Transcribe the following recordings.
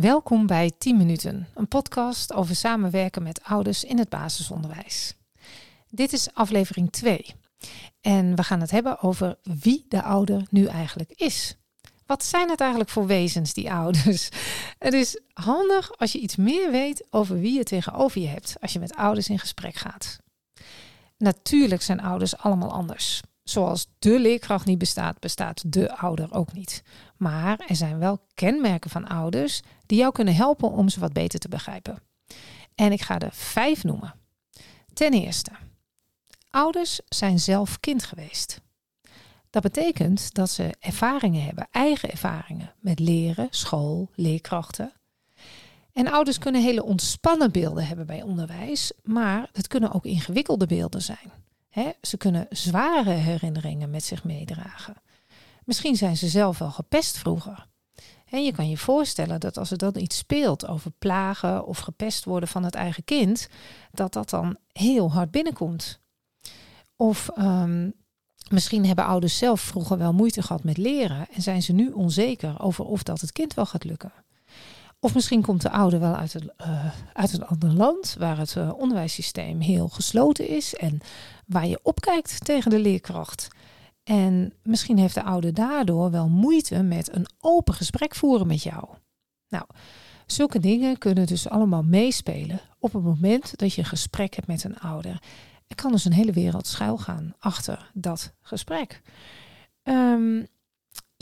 Welkom bij 10 Minuten, een podcast over samenwerken met ouders in het basisonderwijs. Dit is aflevering 2 en we gaan het hebben over wie de ouder nu eigenlijk is. Wat zijn het eigenlijk voor wezens, die ouders? Het is handig als je iets meer weet over wie je tegenover je hebt als je met ouders in gesprek gaat. Natuurlijk zijn ouders allemaal anders. Zoals de leerkracht niet bestaat, bestaat de ouder ook niet. Maar er zijn wel kenmerken van ouders die jou kunnen helpen om ze wat beter te begrijpen. En ik ga er vijf noemen. Ten eerste, ouders zijn zelf kind geweest. Dat betekent dat ze ervaringen hebben, eigen ervaringen met leren, school, leerkrachten. En ouders kunnen hele ontspannen beelden hebben bij onderwijs, maar het kunnen ook ingewikkelde beelden zijn. Ze kunnen zware herinneringen met zich meedragen. Misschien zijn ze zelf wel gepest vroeger. En je kan je voorstellen dat als er dan iets speelt over plagen of gepest worden van het eigen kind, dat dat dan heel hard binnenkomt. Of ehm, misschien hebben ouders zelf vroeger wel moeite gehad met leren en zijn ze nu onzeker over of dat het kind wel gaat lukken. Of misschien komt de ouder wel uit een, uh, uit een ander land waar het uh, onderwijssysteem heel gesloten is en waar je opkijkt tegen de leerkracht. En misschien heeft de ouder daardoor wel moeite met een open gesprek voeren met jou. Nou, zulke dingen kunnen dus allemaal meespelen op het moment dat je een gesprek hebt met een ouder. Er kan dus een hele wereld schuil gaan achter dat gesprek. Um,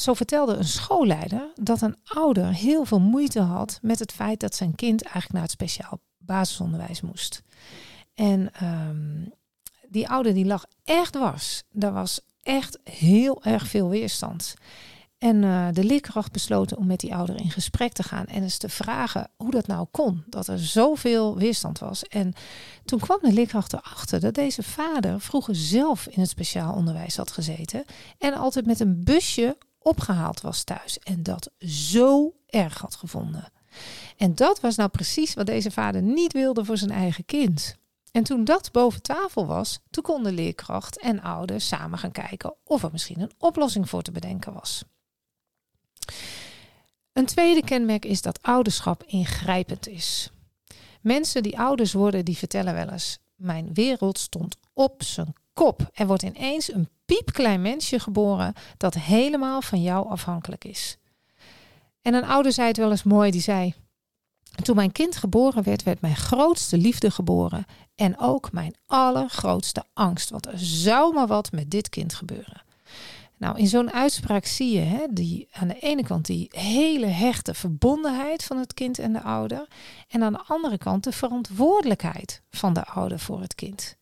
zo vertelde een schoolleider dat een ouder heel veel moeite had met het feit dat zijn kind eigenlijk naar het speciaal basisonderwijs moest. En um, die ouder die lag echt was. Daar was echt heel erg veel weerstand. En uh, de leerkracht besloten om met die ouder in gesprek te gaan en eens te vragen hoe dat nou kon, dat er zoveel weerstand was. En toen kwam de leerkracht erachter dat deze vader vroeger zelf in het speciaal onderwijs had gezeten en altijd met een busje opgehaald was thuis en dat zo erg had gevonden. En dat was nou precies wat deze vader niet wilde voor zijn eigen kind. En toen dat boven tafel was, toen konden leerkracht en ouders samen gaan kijken of er misschien een oplossing voor te bedenken was. Een tweede kenmerk is dat ouderschap ingrijpend is. Mensen die ouders worden, die vertellen wel eens: Mijn wereld stond op zijn kop. Er wordt ineens een piepklein mensje geboren dat helemaal van jou afhankelijk is. En een ouder zei het wel eens mooi, die zei: Toen mijn kind geboren werd, werd mijn grootste liefde geboren en ook mijn allergrootste angst, want er zou maar wat met dit kind gebeuren. Nou, in zo'n uitspraak zie je hè, die, aan de ene kant die hele hechte verbondenheid van het kind en de ouder. En aan de andere kant de verantwoordelijkheid van de ouder voor het kind.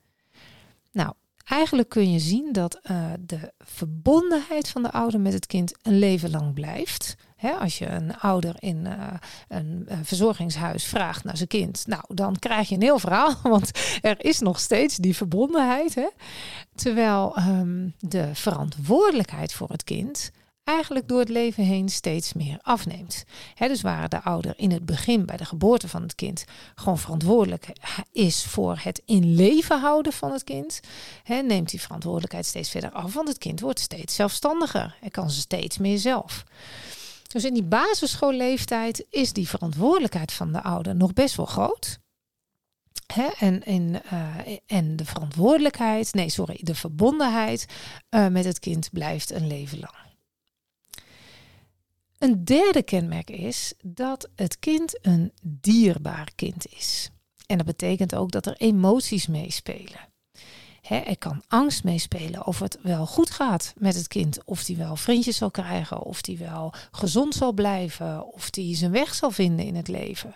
Nou, eigenlijk kun je zien dat uh, de verbondenheid van de ouder met het kind een leven lang blijft als je een ouder in uh, een verzorgingshuis vraagt naar zijn kind, nou, dan krijg je een heel verhaal, want er is nog steeds die verbondenheid. Terwijl um, de verantwoordelijkheid voor het kind eigenlijk door het leven heen steeds meer afneemt. dus waar de ouder in het begin bij de geboorte van het kind gewoon verantwoordelijk is voor het in leven houden van het kind, neemt die verantwoordelijkheid steeds verder af, want het kind wordt steeds zelfstandiger en kan ze steeds meer zelf. Dus in die basisschoolleeftijd is die verantwoordelijkheid van de ouder nog best wel groot. En, uh, en de verantwoordelijkheid, nee, sorry, de verbondenheid uh, met het kind blijft een leven lang. Een derde kenmerk is dat het kind een dierbaar kind is. En dat betekent ook dat er emoties meespelen er kan angst meespelen of het wel goed gaat met het kind. Of die wel vriendjes zal krijgen, of die wel gezond zal blijven, of die zijn weg zal vinden in het leven.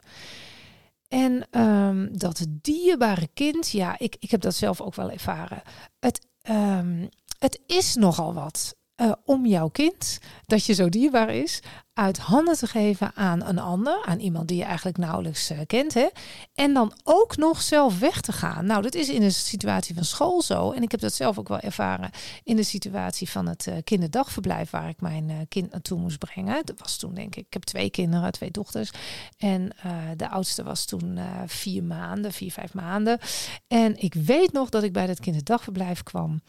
En um, dat dierbare kind, ja, ik, ik heb dat zelf ook wel ervaren. Het, um, het is nogal wat. Uh, om jouw kind, dat je zo dierbaar is, uit handen te geven aan een ander, aan iemand die je eigenlijk nauwelijks uh, kent. Hè? En dan ook nog zelf weg te gaan. Nou, dat is in de situatie van school zo. En ik heb dat zelf ook wel ervaren in de situatie van het uh, kinderdagverblijf waar ik mijn kind naartoe moest brengen. Dat was toen denk ik, ik heb twee kinderen, twee dochters. En de oudste was toen vier maanden, vier, vijf maanden. En ik weet nog dat ik bij dat kinderdagverblijf kwam.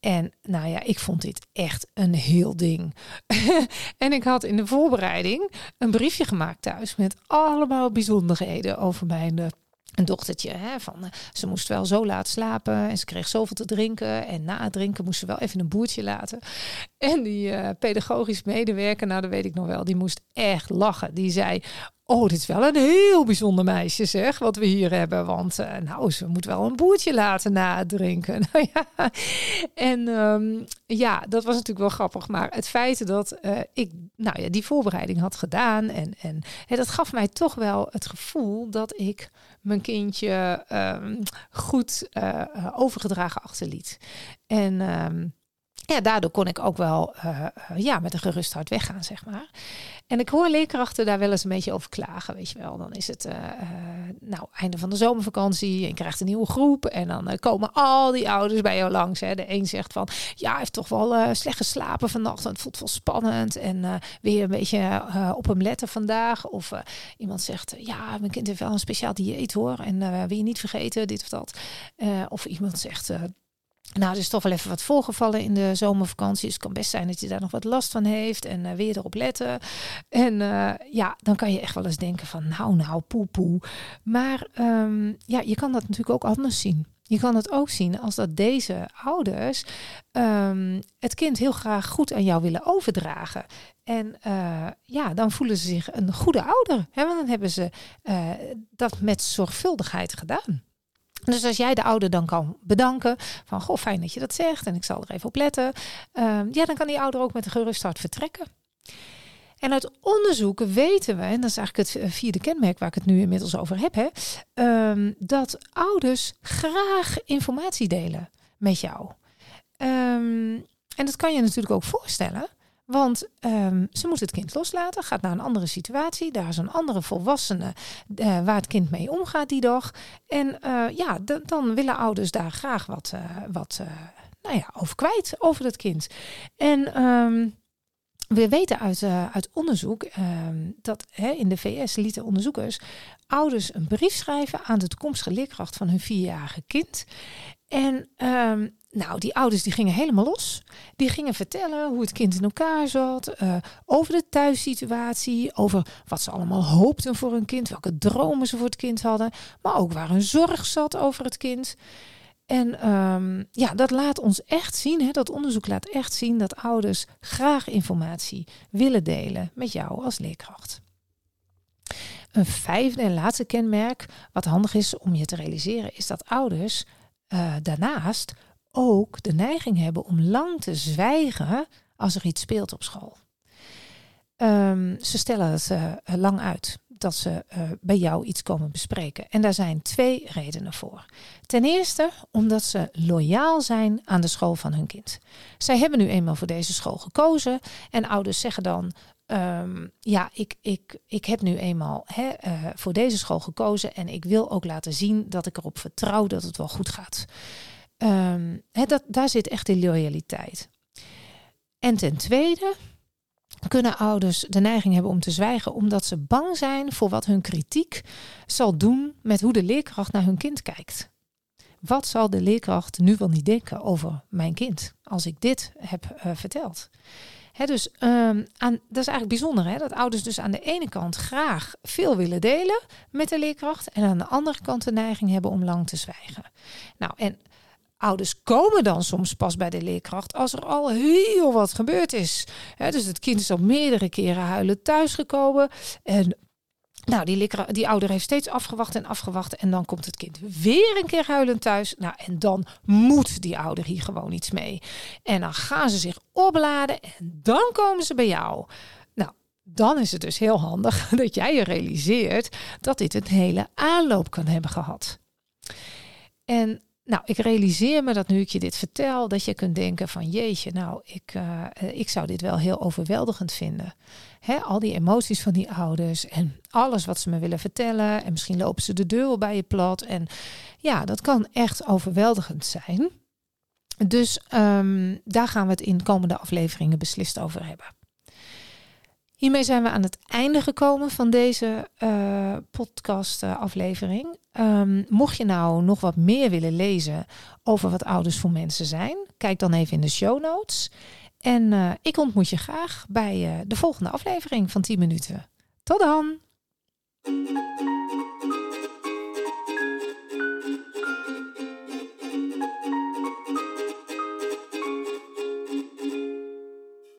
En nou ja, ik vond dit echt een heel ding. en ik had in de voorbereiding een briefje gemaakt thuis met allemaal bijzonderheden over mijn een dochtertje. Hè, van, eh, ze moest wel zo laat slapen en ze kreeg zoveel te drinken. En na het drinken moest ze wel even een boertje laten. En die uh, pedagogisch medewerker, nou dat weet ik nog wel, die moest echt lachen. Die zei, Oh, dit is wel een heel bijzonder meisje, zeg, wat we hier hebben. Want uh, nou, ze moet wel een boertje laten na het drinken. Nou. En um, ja, dat was natuurlijk wel grappig. Maar het feit dat uh, ik nou ja, die voorbereiding had gedaan. En, en hè, dat gaf mij toch wel het gevoel dat ik mijn kindje um, goed uh, overgedragen achterliet. En um, ja, daardoor kon ik ook wel uh, ja, met een gerust hart weggaan, zeg maar. En ik hoor leerkrachten daar wel eens een beetje over klagen, weet je wel. Dan is het uh, nou, einde van de zomervakantie je krijgt een nieuwe groep. En dan komen al die ouders bij jou langs. Hè. De een zegt van, ja, hij heeft toch wel slecht geslapen vannacht. Het voelt wel spannend. En weer een beetje op hem letten vandaag. Of iemand zegt, ja, mijn kind heeft wel een speciaal dieet hoor. En wil je niet vergeten, dit of dat. of iemand zegt nou, er is toch wel even wat voorgevallen in de zomervakantie. Dus het kan best zijn dat je daar nog wat last van heeft. En uh, weer erop letten. En uh, ja, dan kan je echt wel eens denken van nou, nou, poe, poe. Maar um, ja, je kan dat natuurlijk ook anders zien. Je kan het ook zien als dat deze ouders um, het kind heel graag goed aan jou willen overdragen. En uh, ja, dan voelen ze zich een goede ouder. Hè? Want dan hebben ze dat met zorgvuldigheid gedaan. Dus als jij de ouder dan kan bedanken van goh, fijn dat je dat zegt en ik zal er even op letten. Uh, ja, dan kan die ouder ook met een gerust hart vertrekken. En uit onderzoek weten we, en dat is eigenlijk het vierde kenmerk waar ik het nu inmiddels over heb, hè, um, dat ouders graag informatie delen met jou. Um, en dat kan je natuurlijk ook voorstellen. Want um, ze moet het kind loslaten, gaat naar een andere situatie. Daar is een andere volwassene uh, waar het kind mee omgaat die dag. En uh, ja, dan willen ouders daar graag wat, uh, wat nou ja, over kwijt, over het kind. En um, we weten uit, uit onderzoek um, dat hè, in de VS lieten onderzoekers ouders een brief schrijven aan de toekomstige leerkracht van hun vierjarige kind. En um, nou, die ouders die gingen helemaal los. Die gingen vertellen hoe het kind in elkaar zat, uh, over de thuissituatie, over wat ze allemaal hoopten voor hun kind, welke dromen ze voor het kind hadden, maar ook waar hun zorg zat over het kind. En um, ja, dat laat ons echt zien, hè, dat onderzoek laat echt zien dat ouders graag informatie willen delen met jou als leerkracht. Een vijfde en laatste kenmerk, wat handig is om je te realiseren, is dat ouders uh, daarnaast ook de neiging hebben om lang te zwijgen als er iets speelt op school. Um, ze stellen het uh, lang uit dat ze uh, bij jou iets komen bespreken. En daar zijn twee redenen voor. Ten eerste omdat ze loyaal zijn aan de school van hun kind. Zij hebben nu eenmaal voor deze school gekozen en ouders zeggen dan. Um, ja, ik, ik, ik heb nu eenmaal hè, uh, voor deze school gekozen en ik wil ook laten zien dat ik erop vertrouw dat het wel goed gaat. Um, he, dat, daar zit echt die loyaliteit. En ten tweede kunnen ouders de neiging hebben om te zwijgen omdat ze bang zijn voor wat hun kritiek zal doen met hoe de leerkracht naar hun kind kijkt. Wat zal de leerkracht nu wel niet denken over mijn kind als ik dit heb uh, verteld? Dus um, aan, dat is eigenlijk bijzonder, hè? dat ouders dus aan de ene kant graag veel willen delen met de leerkracht en aan de andere kant de neiging hebben om lang te zwijgen. Nou, en Ouders komen dan soms pas bij de leerkracht als er al heel wat gebeurd is. dus het kind is al meerdere keren huilen thuisgekomen. En nou, die, die ouder heeft steeds afgewacht en afgewacht. En dan komt het kind weer een keer huilend thuis. Nou, en dan moet die ouder hier gewoon iets mee. En dan gaan ze zich opladen en dan komen ze bij jou. Nou, dan is het dus heel handig dat jij je realiseert dat dit een hele aanloop kan hebben gehad. En nou, ik realiseer me dat nu ik je dit vertel, dat je kunt denken van jeetje, nou, ik, uh, ik zou dit wel heel overweldigend vinden. Hè, al die emoties van die ouders en alles wat ze me willen vertellen. En misschien lopen ze de deur wel bij je plat. En ja, dat kan echt overweldigend zijn. Dus um, daar gaan we het in komende afleveringen beslist over hebben. Hiermee zijn we aan het einde gekomen van deze uh, podcast-aflevering. Ehm, mocht je nou nog wat meer willen lezen over wat ouders voor mensen zijn, kijk dan even in de show notes. En uh, ik ontmoet je graag bij uh, de volgende aflevering van 10 minuten. Tot dan!